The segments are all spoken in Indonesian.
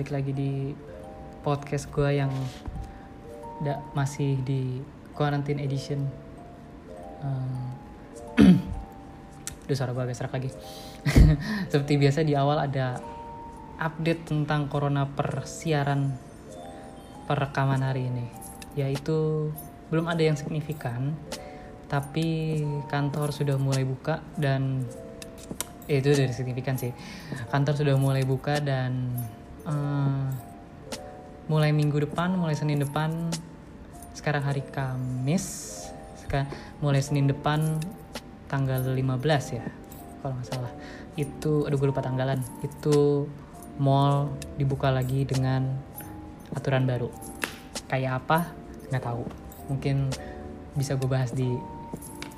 balik lagi di podcast gue yang da, masih di quarantine edition. Um, Duh suara gue agak serak lagi. Seperti biasa di awal ada update tentang corona persiaran perekaman hari ini. Yaitu belum ada yang signifikan, tapi kantor sudah mulai buka dan eh, itu dari signifikan sih kantor sudah mulai buka dan uh, mulai minggu depan mulai senin depan sekarang hari kamis sekarang mulai senin depan tanggal 15 ya kalau nggak salah. Itu aduh gue lupa tanggalan. Itu mall dibuka lagi dengan aturan baru. Kayak apa? Nggak tahu. Mungkin bisa gue bahas di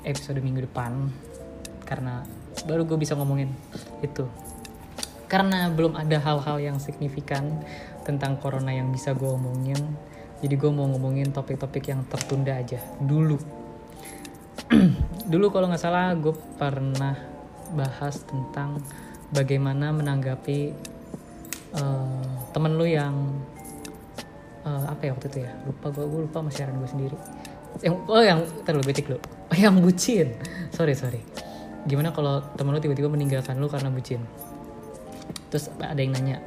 episode minggu depan karena baru gue bisa ngomongin itu karena belum ada hal-hal yang signifikan tentang corona yang bisa gue omongin jadi gue mau ngomongin topik-topik yang tertunda aja. Dulu. Dulu kalau nggak salah gue pernah bahas tentang bagaimana menanggapi uh, temen lu yang uh, apa ya waktu itu ya? Lupa gue gue lupa masyaran gue sendiri. Yang oh yang terlalu betik lu. Oh yang bucin. Sorry sorry. Gimana kalau temen lu tiba-tiba meninggalkan lu karena bucin terus ada yang nanya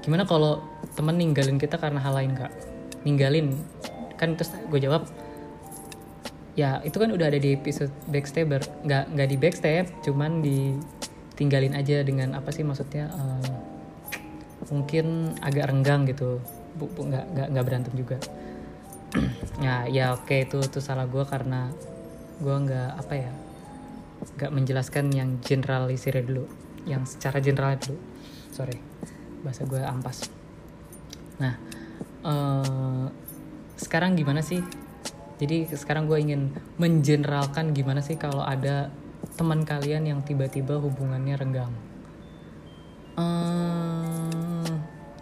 gimana kalau temen ninggalin kita karena hal lain kak? Ninggalin kan terus gue jawab ya itu kan udah ada di episode backstabber nggak nggak di backstab cuman ditinggalin aja dengan apa sih maksudnya um, mungkin agak renggang gitu. Bu, bu nggak nggak nggak berantem juga. Ya ya oke itu itu salah gue karena gue nggak apa ya gak menjelaskan yang generalisir dulu yang secara general dulu sorry bahasa gue ampas. Nah uh, sekarang gimana sih? Jadi sekarang gue ingin mengeneralkan gimana sih kalau ada teman kalian yang tiba-tiba hubungannya renggang? Uh,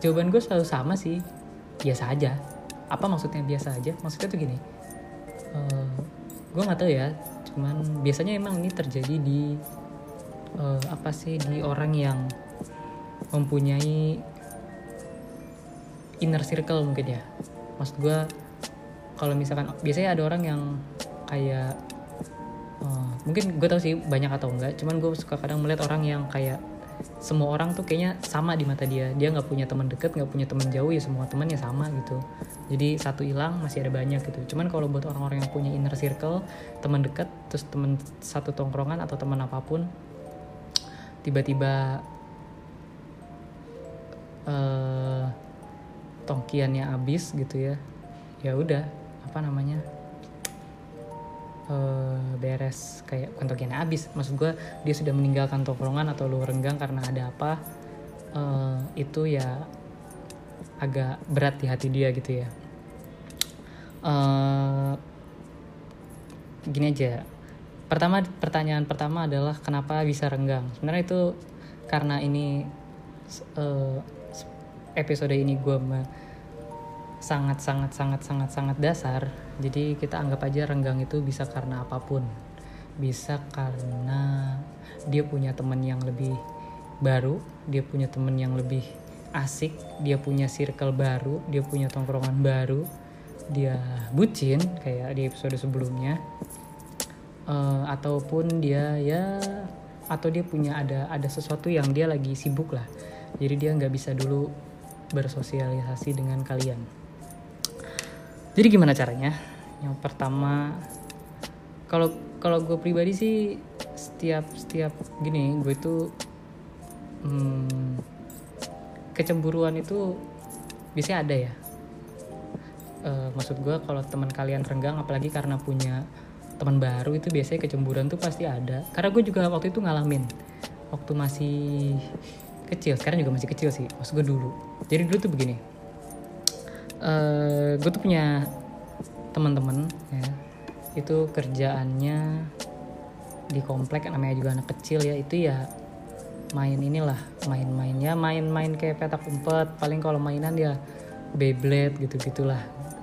jawaban gue selalu sama sih. Biasa aja. Apa maksudnya biasa aja? Maksudnya tuh gini. Uh, gue nggak tahu ya. Cuman biasanya emang ini terjadi di uh, apa sih di orang yang mempunyai inner circle mungkin ya. Maksud gue kalau misalkan biasanya ada orang yang kayak uh, mungkin gue tau sih banyak atau enggak cuman gue suka kadang melihat orang yang kayak semua orang tuh kayaknya sama di mata dia. Dia nggak punya teman deket nggak punya teman jauh ya semua temannya sama gitu. Jadi satu hilang masih ada banyak gitu. Cuman kalau buat orang-orang yang punya inner circle teman deket terus teman satu tongkrongan atau teman apa pun tiba-tiba uh, tongkiannya habis gitu ya ya udah apa namanya uh, beres kayak bukan tongkiannya habis maksud gue dia sudah meninggalkan tongkrongan atau lu renggang karena ada apa uh, itu ya agak berat di hati dia gitu ya. Uh, gini aja pertama pertanyaan pertama adalah kenapa bisa renggang? Sebenarnya itu karena ini uh, episode ini gue sangat sangat sangat sangat sangat dasar. Jadi kita anggap aja renggang itu bisa karena apa pun. Bisa karena dia punya teman yang lebih baru dia punya teman yang lebih asik dia punya circle baru dia punya tongkrongan baru dia bucin kayak di episode sebelumnya. Uh, ataupun dia ya atau dia punya ada ada sesuatu yang dia lagi sibuk lah. Jadi dia nggak bisa dulu bersosialisasi dengan kalian. Jadi gimana caranya? Yang pertama kalau kalau gue pribadi sih setiap setiap gini gue itu hmm, kecemburuan itu biasanya ada ya. Uh, maksud gue kalau teman kalian renggang apalagi karena punya teman baru itu biasanya kecemburuan tuh pasti ada. Karena gue juga waktu itu ngalamin waktu masih kecil sekarang juga masih kecil sih maksud gue dulu. Jadi dulu tuh begini uh, gue tuh punya teman-teman ya. Itu kerjaannya di komplek namanya juga anak kecil ya itu ya main inilah main-mainnya main-main kayak petak umpet paling kalau mainan dia Beyblade gitu gitulah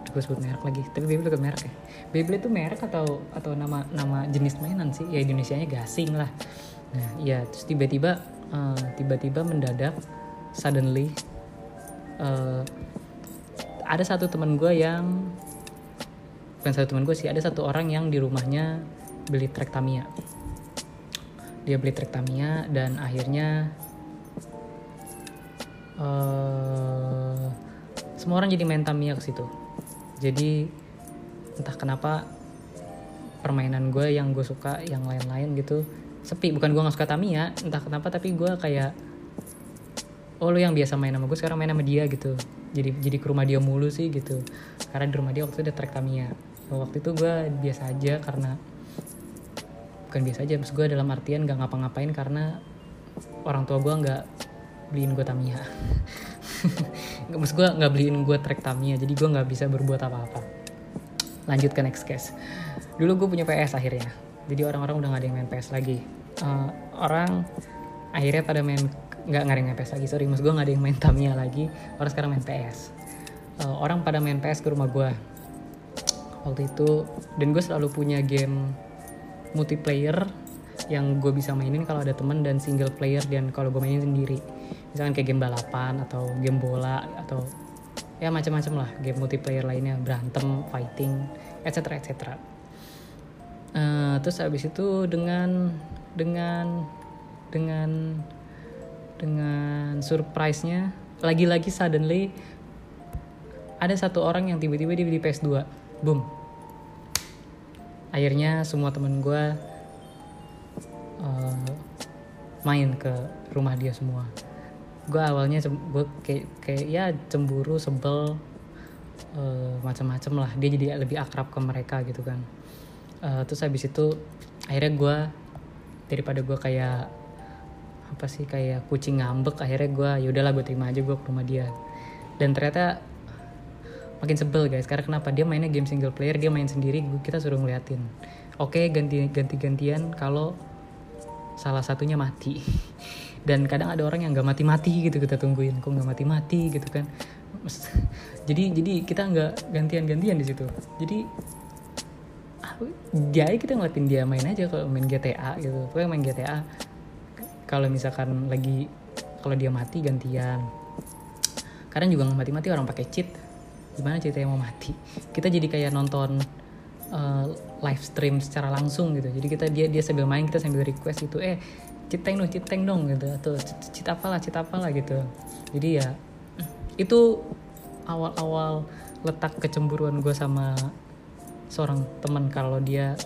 gue sebut merek lagi tapi Beyblade bukan merek ya. Beyblade itu merek atau atau nama nama jenis mainan sih ya Indonesia nya gasing lah. Nah ya terus tiba-tiba uh, tiba-tiba mendadak suddenly uh, ada satu teman gue yang bukan satu teman gue sih ada satu orang yang di rumahnya beli trek Tamiya. Dia beli trek Tamiya dan akhirnya uh, semua orang jadi main Tamiya ke situ. Jadi entah kenapa permainan gue yang gue suka yang lain-lain gitu sepi. Bukan gue nggak suka Tamiya entah kenapa tapi gue kayak oh lu yang biasa main sama gue sekarang main sama dia gitu. Jadi jadi ke rumah dia mulu sih gitu. Karena di rumah dia waktu itu ada trek Tamiya. Waktu itu gue biasa aja karena bukan biasa aja maksud gue dalam artian gak ngapa-ngapain karena orang tua gue nggak beliin gue Tamiya. Maksud gue nggak beliin gue trek Tamiya jadi gue nggak bisa berbuat apa-apa. Lanjut ke next case. Dulu gue punya PS akhirnya jadi orang-orang udah gak ada yang main PS lagi. Uh, orang akhirnya pada main nggak nggak ada yang main PS lagi. Sorry mas gue nggak ada yang main Tamiya lagi. Orang sekarang main PS uh, orang pada main PS ke rumah gue waktu itu dan gue selalu punya game multiplayer yang gue bisa mainin kalau ada temen dan single player dan kalau gue mainin sendiri. Misalkan kayak game balapan atau game bola atau ya macam-macam lah game multiplayer lainnya berantem fighting etc etc uh, terus habis itu dengan dengan dengan dengan surprise-nya lagi-lagi suddenly ada satu orang yang tiba-tiba dia beli PS2 boom. Akhirnya semua temen gue uh, main ke rumah dia semua. Gue awalnya gue kayak kayak ya cemburu sebel uh, macam-macam lah. Dia jadi lebih akrab ke mereka gitu kan uh, terus habis itu akhirnya gue daripada gue kayak apa sih kayak kucing ngambek akhirnya gue yaudahlah gue terima aja gue ke rumah dia. Dan ternyata makin sebel guys. Karena kenapa? Dia mainnya game single player dia main sendiri kita suruh ngeliatin. Oke ganti ganti gantian kalau salah satunya mati. Dan kadang ada orang yang nggak mati mati gitu kita tungguin. Kok nggak mati mati gitu kan? Jadi jadi kita nggak gantian gantian di situ. Jadi dia kita ngeliatin dia main aja kalau main GTA gitu. Pokoknya main GTA kalau misalkan lagi kalau dia mati gantian. Kadang juga nggak mati-mati orang pakai cheat. Gimana ceritanya mau mati? Kita jadi kayak nonton uh, live stream secara langsung gitu. Jadi kita dia dia sambil main kita sambil request gitu eh citeng dong citeng dong gitu. Atau cita apalah cita apalah gitu. Jadi ya itu awal-awal letak kecemburuan gue sama seorang teman kalau dia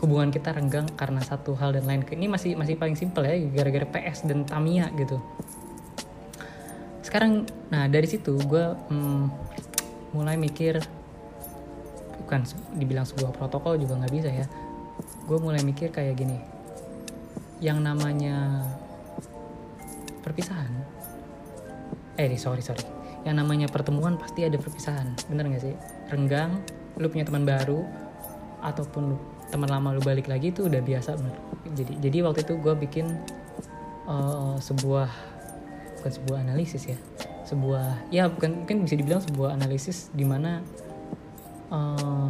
hubungan kita renggang karena satu hal dan lain ini masih masih paling simpel ya gara-gara PS dan Tamiya gitu. Sekarang nah dari situ gue hmm, mulai mikir bukan dibilang sebuah protokol juga nggak bisa ya. Gue mulai mikir kayak gini yang namanya perpisahan eh sorry sorry yang namanya pertemuan pasti ada perpisahan bener gak sih? Renggang lu punya teman baru ataupun teman lama lu balik lagi itu udah biasa bener jadi jadi waktu itu gue bikin uh, sebuah bukan sebuah analisis ya sebuah ya bukan mungkin bisa dibilang sebuah analisis di mana uh,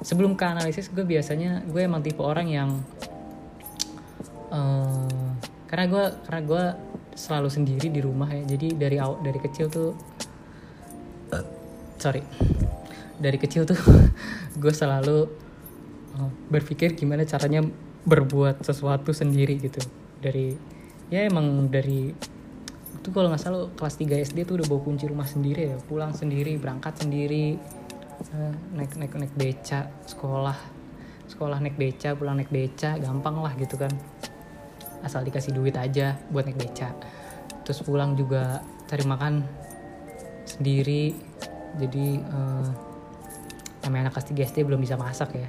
sebelum ke analisis gue biasanya gue emang tipe orang yang uh, karena gue karena gue selalu sendiri di rumah ya. Jadi dari dari kecil tuh sorry dari kecil tuh gue selalu Oh, berpikir gimana caranya berbuat sesuatu sendiri gitu. Dari ya emang dari itu kalau nggak salah kelas 3 SD tuh udah bawa kunci rumah sendiri ya. Pulang sendiri berangkat sendiri uh, naik naik naik beca sekolah sekolah naik beca pulang naik beca gampang lah gitu kan. Asal dikasih duit aja buat naik beca. Terus pulang juga cari makan sendiri. Jadi uh, namanya anak kelas 3 SD belum bisa masak ya.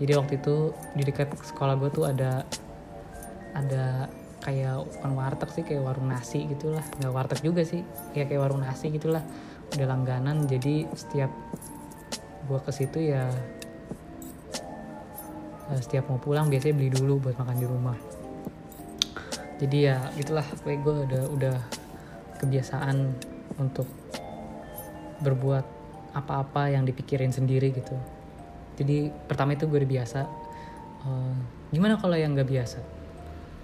Jadi waktu itu di dekat sekolah gue tuh ada ada kayak bukan warteg sih kayak warung nasi gitulah. Nggak warteg juga sih kayak kayak warung nasi gitulah. Udah langganan jadi setiap gue ke situ ya eh, setiap mau pulang biasanya beli dulu buat makan di rumah. Jadi ya itulah kayak gue udah udah kebiasaan untuk berbuat apa-apa yang dipikirin sendiri gitu. Jadi pertama itu gue udah biasa uh, gimana kalau yang nggak biasa?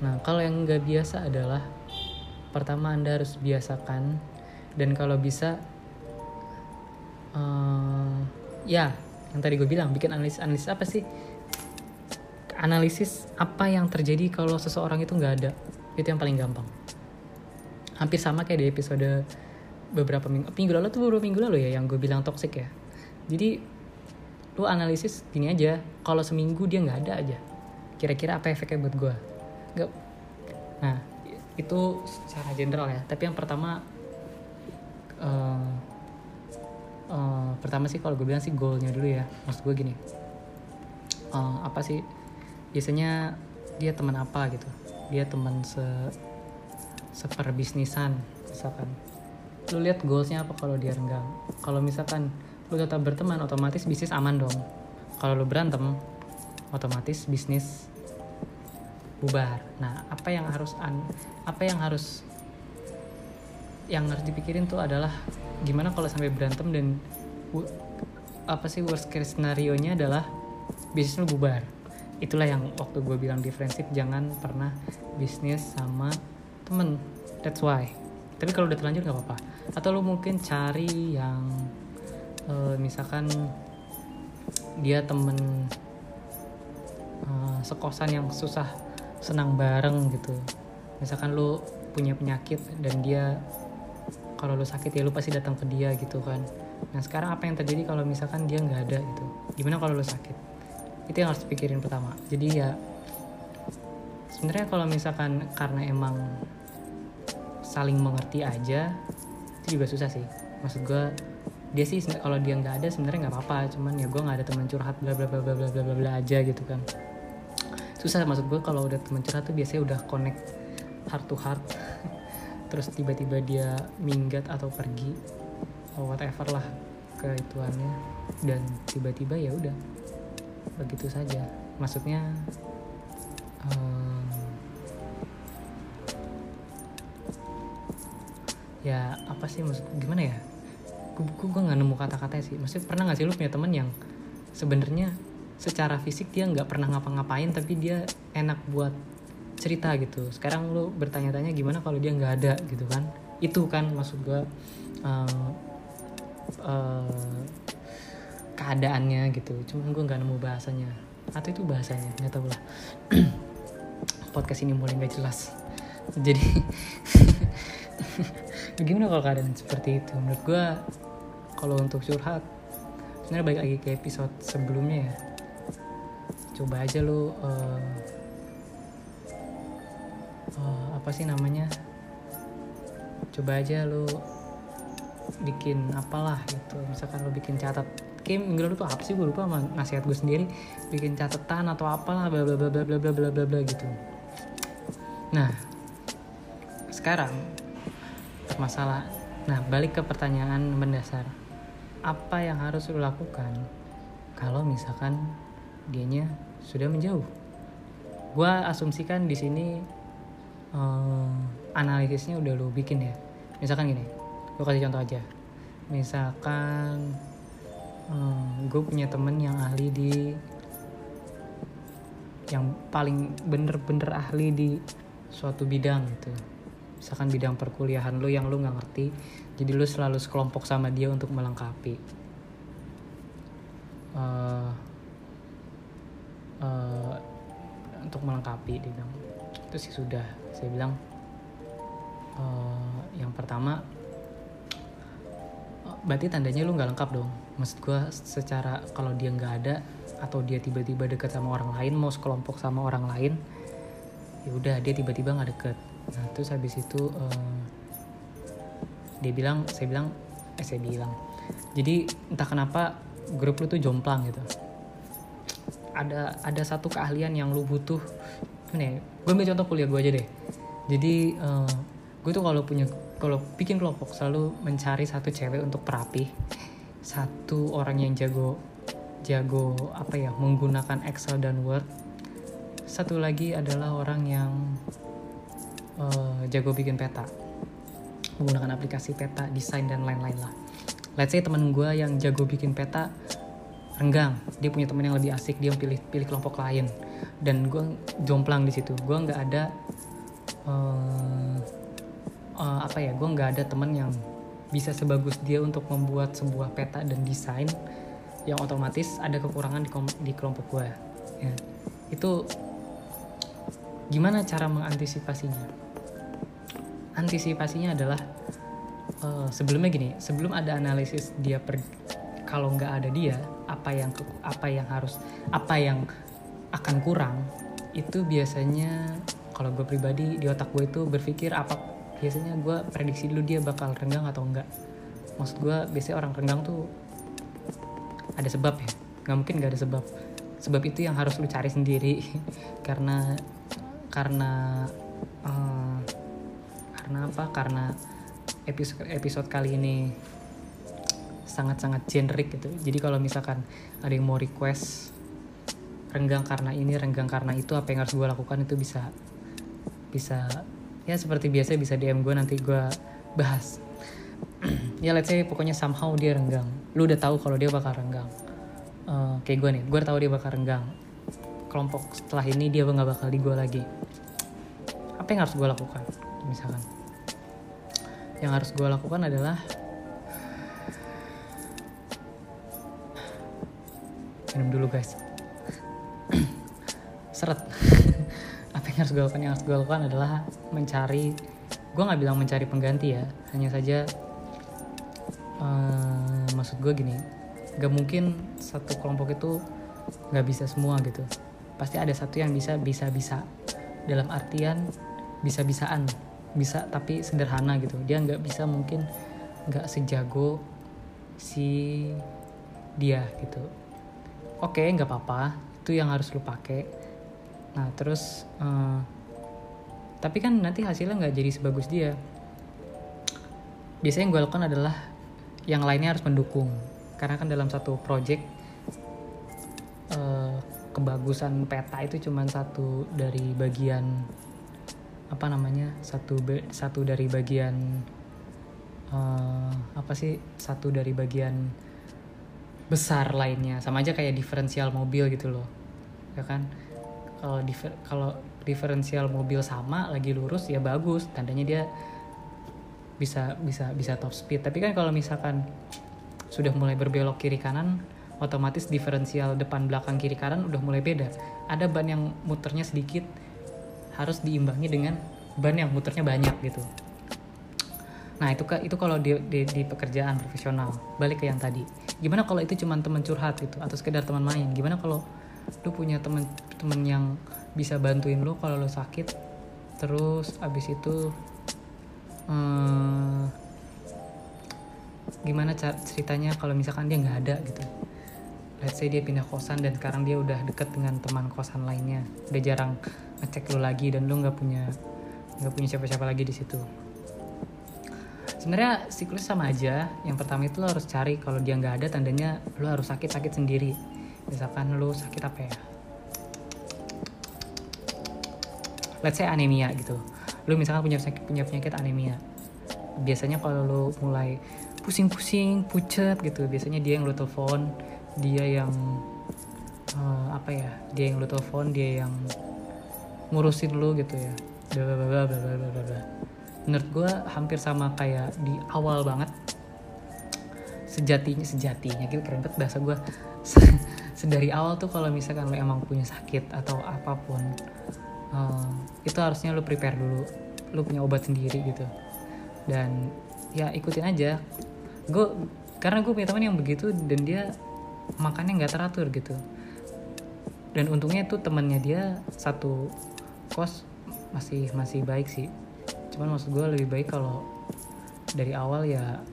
Nah kalau yang nggak biasa adalah pertama anda harus biasakan dan kalau bisa uh, ya yang tadi gue bilang bikin analisis analisis apa sih? Analisis apa yang terjadi kalau seseorang itu nggak ada. Itu yang paling gampang. Hampir sama kayak di episode beberapa minggu minggu lalu tuh beberapa minggu lalu ya yang gue bilang toxic ya. Jadi lu analisis gini aja kalau seminggu dia nggak ada aja kira-kira apa efeknya buat gue nggak. Nah itu secara general ya tapi yang pertama uh, uh, pertama sih kalau gue bilang sih goalnya dulu ya maksud gue gini. Uh, apa sih biasanya dia teman apa gitu? Dia teman se seperbisnisan misalkan lu lihat goalsnya apa kalau dia renggang? Kalau misalkan lu tetap berteman otomatis bisnis aman dong. Kalau lu berantem otomatis bisnis bubar. Nah apa yang harus an apa yang harus yang harus dipikirin tuh adalah gimana kalau sampai berantem dan apa sih worst case scenario nya adalah bisnis lu bubar. Itulah yang waktu gue bilang defensif jangan pernah bisnis sama temen. That's why. Tapi kalau udah terlanjur nggak apa-apa atau lu mungkin cari yang uh, misalkan dia temen uh, sekosan yang susah senang bareng gitu. Misalkan lu punya penyakit dan dia kalau lu sakit ya lu pasti datang ke dia gitu kan. Nah sekarang apa yang terjadi kalau misalkan dia nggak ada gitu? Gimana kalau lu sakit? Itu yang harus dipikirin pertama. Jadi ya sebenarnya kalau misalkan karena emang saling mengerti aja itu juga susah sih. Maksud gue dia sih kalau dia nggak ada sebenarnya nggak apa-apa. Cuman ya gue nggak ada teman curhat bla bla bla bla bla bla bla aja gitu kan. Susah maksud gue kalau udah temen curhat tuh biasanya udah connect heart to heart. Terus tiba-tiba dia minggat atau pergi whatever lah ke ituannya. Dan tiba-tiba ya udah begitu saja. Maksudnya um, ya apa sih maksud gimana ya? Gue gue nggak nemu kata-kata sih. Maksudnya pernah nggak sih lu punya temen yang sebenarnya secara fisik dia nggak pernah ngapa-ngapain tapi dia enak buat cerita gitu? Sekarang lu bertanya-tanya gimana kalau dia nggak ada gitu kan? Itu kan maksud gue uh, uh, keadaannya gitu. Cuman gue nggak nemu bahasanya. Atau itu bahasanya? Nggak tahu lah. Podcast ini mulai nggak jelas. Jadi gimana kalau keadaan seperti itu? Menurut gue kalau untuk curhat sebenarnya balik lagi ke episode sebelumnya ya. Coba aja lu uh, uh, apa sih namanya? Coba aja lu bikin apalah gitu. Misalkan lu bikin catat kayak minggu lalu tuh apa sih? Gue lupa sama nasihat gue sendiri. Bikin catatan atau apalah bla bla bla bla bla bla bla bla gitu. Nah sekarang masalah nah balik ke pertanyaan mendasar apa yang harus lu lakukan kalau misalkan dianya sudah menjauh. Gua asumsikan di sini um, analisisnya udah lo bikin ya. Misalkan gini, gue kasih contoh aja. Misalkan um, gue punya temen yang ahli di yang paling bener-bener ahli di suatu bidang gitu misalkan bidang perkuliahan lo yang lo nggak ngerti jadi lo selalu sekelompok sama dia untuk melengkapi. Uh, uh, untuk melengkapi dia bilang. Itu sih sudah saya bilang. Uh, yang pertama uh, berarti tandanya lu nggak lengkap dong. Maksud gue secara kalau dia nggak ada atau dia tiba-tiba dekat sama orang lain mau sekelompok sama orang lain ya udah dia tiba-tiba nggak deket nah terus habis itu uh, dia bilang saya bilang eh saya bilang. Jadi entah kenapa grup lu tuh jomplang gitu. Ada ada satu keahlian yang lu butuh. Nih gue ambil contoh kuliah gue aja deh. Jadi uh, gue tuh kalau punya kalau bikin kelompok selalu mencari satu cewek untuk perapi satu orang yang jago jago apa ya menggunakan Excel dan Word. Satu lagi adalah orang yang uh, jago bikin peta. Menggunakan aplikasi peta desain dan lain-lain lah. Let's say temen gue yang jago bikin peta renggang. Dia punya temen yang lebih asik dia pilih pilih kelompok lain. Dan gue jomplang di situ. Gue nggak ada uh, uh, apa ya gue nggak ada temen yang bisa sebagus dia untuk membuat sebuah peta dan desain yang otomatis ada kekurangan di, di kelompok gue ya. itu gimana cara mengantisipasinya antisipasinya adalah uh, sebelumnya gini sebelum ada analisis dia per kalau nggak ada dia apa yang apa yang harus apa yang akan kurang itu biasanya kalau gue pribadi di otak gue itu berpikir apa biasanya gue prediksi dulu dia bakal renggang atau enggak maksud gue biasanya orang renggang tuh ada sebab ya nggak mungkin nggak ada sebab. Sebab itu yang harus lu cari sendiri karena karena uh, karena apa? Karena episode episode kali ini sangat-sangat generik gitu. Jadi kalau misalkan ada yang mau request renggang karena ini renggang karena itu apa yang harus gue lakukan itu bisa bisa ya seperti biasa bisa DM gue nanti gue bahas. Ya let's say pokoknya somehow dia renggang. Lu udah tahu kalau dia bakal renggang. Uh, kayak gue nih gue tahu dia bakal renggang. Kelompok setelah ini dia nggak bakal di gue lagi. Apa yang harus gue lakukan misalkan yang harus gue lakukan adalah minum dulu guys. Seret. Apa yang harus gue lakukan? Yang harus gue lakukan adalah mencari gue nggak bilang mencari pengganti ya. Hanya saja uh, maksud gue gini gak mungkin satu kelompok itu nggak bisa semua gitu. Pasti ada satu yang bisa bisa bisa dalam artian bisa bisaan bisa tapi sederhana gitu. Dia nggak bisa mungkin nggak sejago si dia gitu. Oke nggak apa-apa. Itu yang harus lu pakai. Nah terus uh, tapi kan nanti hasilnya nggak jadi sebagus dia. Biasanya yang gue lakukan adalah yang lainnya harus mendukung. Karena kan dalam satu project uh, kebagusan peta itu cuma satu dari bagian apa namanya satu satu dari bagian uh, apa sih satu dari bagian besar lainnya. Sama aja kayak diferensial mobil gitu loh ya kan? Kalau difer kalau diferensial mobil sama lagi lurus ya bagus. Tandanya dia bisa bisa bisa top speed. Tapi kan kalau misalkan sudah mulai berbelok kiri kanan otomatis diferensial depan belakang kiri kanan udah mulai beda. Ada ban yang muternya sedikit harus diimbangi dengan ban yang muternya banyak gitu. Nah itu itu kalau di, di, di pekerjaan profesional. Balik ke yang tadi. Gimana kalau itu cuma teman curhat gitu atau sekedar teman main? Gimana kalau lu punya teman teman yang bisa bantuin lo kalau lo sakit? Terus abis itu hmm, gimana ceritanya kalau misalkan dia nggak ada gitu? Let's say dia pindah kosan dan sekarang dia udah deket dengan teman kosan lainnya. Udah jarang ngecek lo lagi dan lo nggak punya nggak punya siapa-siapa lagi di situ. Sebenarnya siklus sama aja. Yang pertama itu lo harus cari kalau dia nggak ada tandanya lo harus sakit-sakit sendiri. Misalkan lo sakit apa ya? Let's say anemia gitu. Lu misalkan punya penyakit punya penyakit anemia. Biasanya kalau lu mulai pusing-pusing pucet gitu biasanya dia yang lu telepon dia yang uh, apa ya? Dia yang lu telepon dia yang ngurusin lu gitu ya. Bla menurut gue hampir sama kayak di awal banget. Sejatinya sejatinya gitu keren banget bahasa gue sedari awal tuh kalau misalkan lo emang punya sakit atau apa pun uh, itu harusnya lo prepare dulu. Lo punya obat sendiri gitu. Dan ya ikutin aja. Gue karena gue punya teman yang begitu dan dia makannya nggak teratur gitu. Dan untungnya itu temannya dia satu kos masih masih baik sih. Cuman maksud gue lebih baik kalau dari awal ya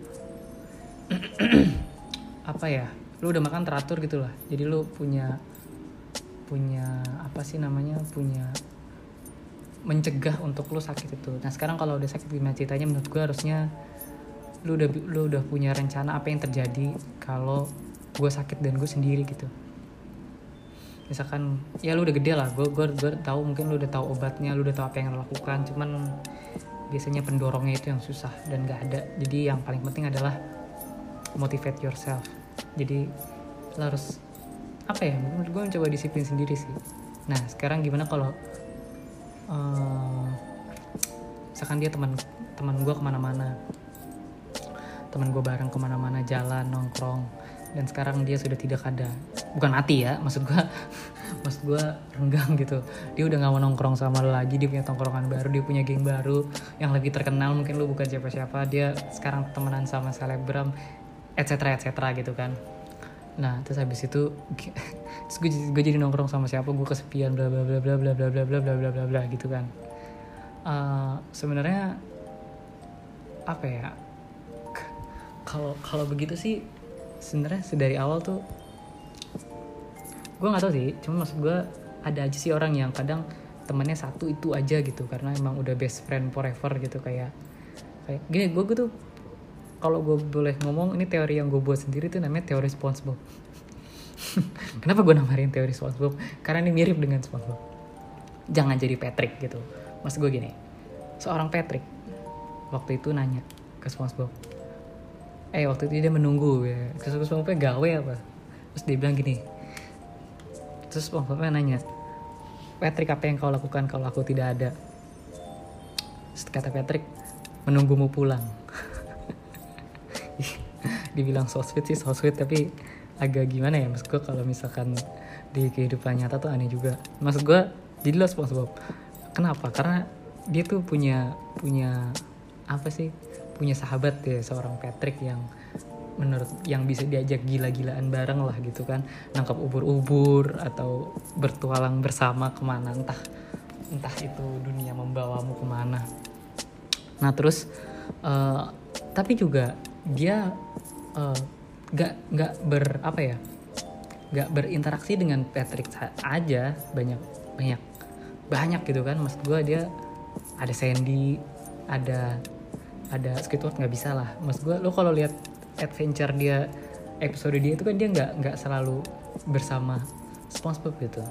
apa ya lu udah makan teratur gitu lah. Jadi lu punya punya apa sih namanya punya mencegah untuk lo sakit itu. Nah sekarang kalau udah sakit gimana ceritanya? Menurut gue harusnya lu udah lu udah punya rencana apa yang terjadi kalau gue sakit dan gue sendiri gitu misalkan ya lu udah gede lah gue gue gue tahu mungkin lu udah tahu obatnya lu udah tahu apa yang lo lakukan cuman biasanya pendorongnya itu yang susah dan gak ada. Jadi yang paling penting adalah motivate yourself. Jadi lo harus apa ya gue mencoba disiplin sendiri sih. Nah sekarang gimana kalau uh, misalkan dia teman teman gue ke mana-mana teman gue bareng ke mana-mana jalan nongkrong dan sekarang dia sudah tidak ada bukan mati ya maksud gue maksud gue renggang gitu dia udah gak mau nongkrong sama lo lagi dia punya tongkrongan baru dia punya geng baru yang lebih terkenal mungkin lu bukan siapa-siapa dia sekarang temenan sama selebgram etc etc gitu kan nah terus habis itu gue, gue jadi nongkrong sama siapa gue kesepian bla bla bla bla bla bla bla bla bla bla bla bla gitu kan uh, sebenarnya apa ya kalau kalau begitu sih sebenarnya dari awal tuh gue nggak tahu sih cuma maksud gue ada aja sih orang yang kadang temannya satu itu aja gitu karena emang udah best friend forever gitu kayak kayak gini gue tuh kalau gue boleh ngomong ini teori yang gue buat sendiri tuh namanya teori SpongeBob. Kenapa gue namarin teori SpongeBob? Karena ini mirip dengan SpongeBob. Jangan jadi Patrick gitu. Mas gue gini seorang Patrick waktu itu nanya ke SpongeBob eh waktu itu dia menunggu ya terus SpongeBob gawe apa? Terus dia bilang gini terus SpongeBob nanya Patrick apa yang kau lakukan kalau aku tidak ada? Terus kata Patrick menunggumu pulang. Dibilang so sweet sih so sweet tapi agak gimana ya? Maksud gue kalau misalkan di kehidupan nyata tuh aneh juga. Maksud gue jadilah SpongeBob kenapa? Karena dia tuh punya punya apa sih? Punya sahabat ya seorang Patrick yang menurut yang bisa diajak gila-gilaan bareng lah gitu kan. Nangkap ubur-ubur atau bertualang bersama ke mana entah entah itu dunia membawamu ke mana. Nah terus uh, tapi juga dia uh, gak gak ber apa ya gak berinteraksi dengan Patrick aja banyak banyak banyak gitu kan. Maksud gue dia ada Sandy ada ada Squidward nggak bisa lah. Mas gue lo kalau lihat adventure dia episode dia itu kan dia nggak nggak selalu bersama SpongeBob gitu.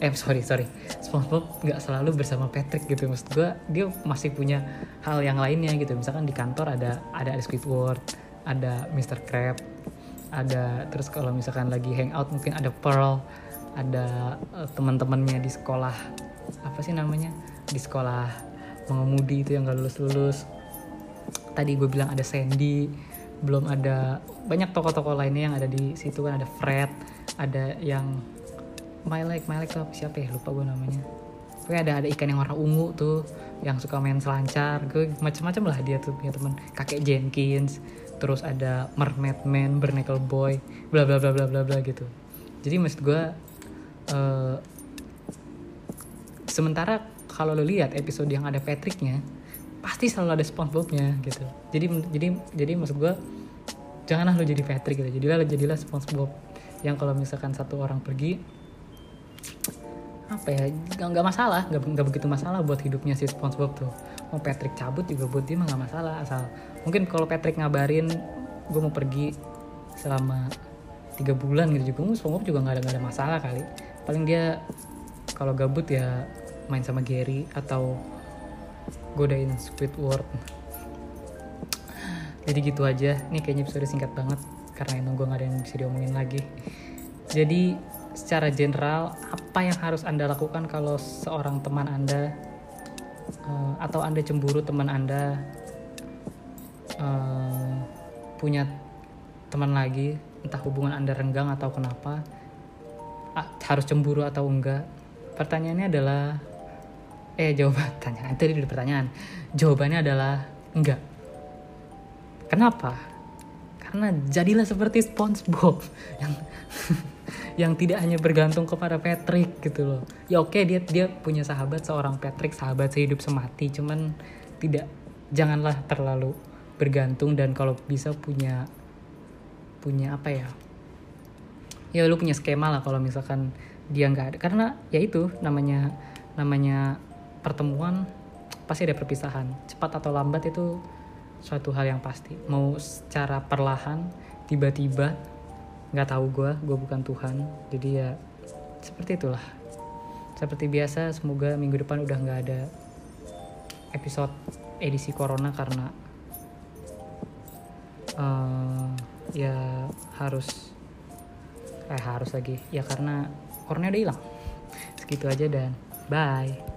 Eh sorry sorry. SpongeBob nggak selalu bersama Patrick gitu. Maksud gue dia masih punya hal yang lainnya gitu. Misalkan di kantor ada ada Squidward ada Mr. Crab ada terus kalau misalkan lagi hangout mungkin ada Pearl ada uh, teman-temannya di sekolah apa sih namanya? Di sekolah mengemudi itu yang gak lulus lulus tadi gue bilang ada Sandy belum ada banyak tokoh-tokoh lainnya yang ada di situ kan ada Fred ada yang My Like My Like tuh siapa ya? Lupa gue namanya. Pokoknya ada ada ikan yang warna ungu tuh yang suka main selancar. Gue macam-macam lah dia tuh punya teman kakek Jenkins terus ada Mermaid Man, Bernacle Boy, bla bla bla bla bla bla gitu. Jadi maksud gue uh, sementara kalau lo lihat episode yang ada Patricknya pasti selalu ada SpongeBobnya gitu. Jadi jadi jadi maksud gue janganlah lo jadi Patrick gitu. Jadilah jadilah SpongeBob yang kalau misalkan satu orang pergi apa ya nggak masalah nggak begitu masalah buat hidupnya si SpongeBob tuh. Mau Patrick cabut juga buat dia mah nggak masalah asal mungkin kalau Patrick ngabarin gue mau pergi selama tiga bulan gitu juga SpongeBob juga nggak ada nggak ada masalah kali. Paling dia kalau gabut ya main sama Gary atau godain Squidward jadi gitu aja. Nih kayaknya episode singkat banget karena emang gue gak ada yang bisa diomongin lagi. Jadi secara general apa yang harus anda lakukan kalau seorang teman anda uh, atau anda cemburu teman anda uh, punya teman lagi entah hubungan anda renggang atau kenapa harus cemburu atau enggak? Pertanyaannya adalah eh jawaban tanya itu di pertanyaan. Jawabannya adalah enggak. Kenapa? Karena jadilah seperti SpongeBob yang yang tidak hanya bergantung kepada Patrick gitu loh. Ya oke dia dia punya sahabat seorang Patrick sahabat sehidup semati. Cuman tidak janganlah terlalu bergantung dan kalau bisa punya punya apa ya? Ya lu punya skema lah kalau misalkan dia nggak ada. Karena ya itu namanya namanya pertemuan pasti ada perpisahan. Cepat atau lambat itu suatu hal yang pasti. Mau secara perlahan tiba-tiba nggak tahu gue gue bukan Tuhan. Jadi ya seperti itulah. Seperti biasa semoga minggu depan udah nggak ada episode edisi corona karena uh, ya harus eh harus lagi. Ya karena corona udah hilang. Segitu aja dan bye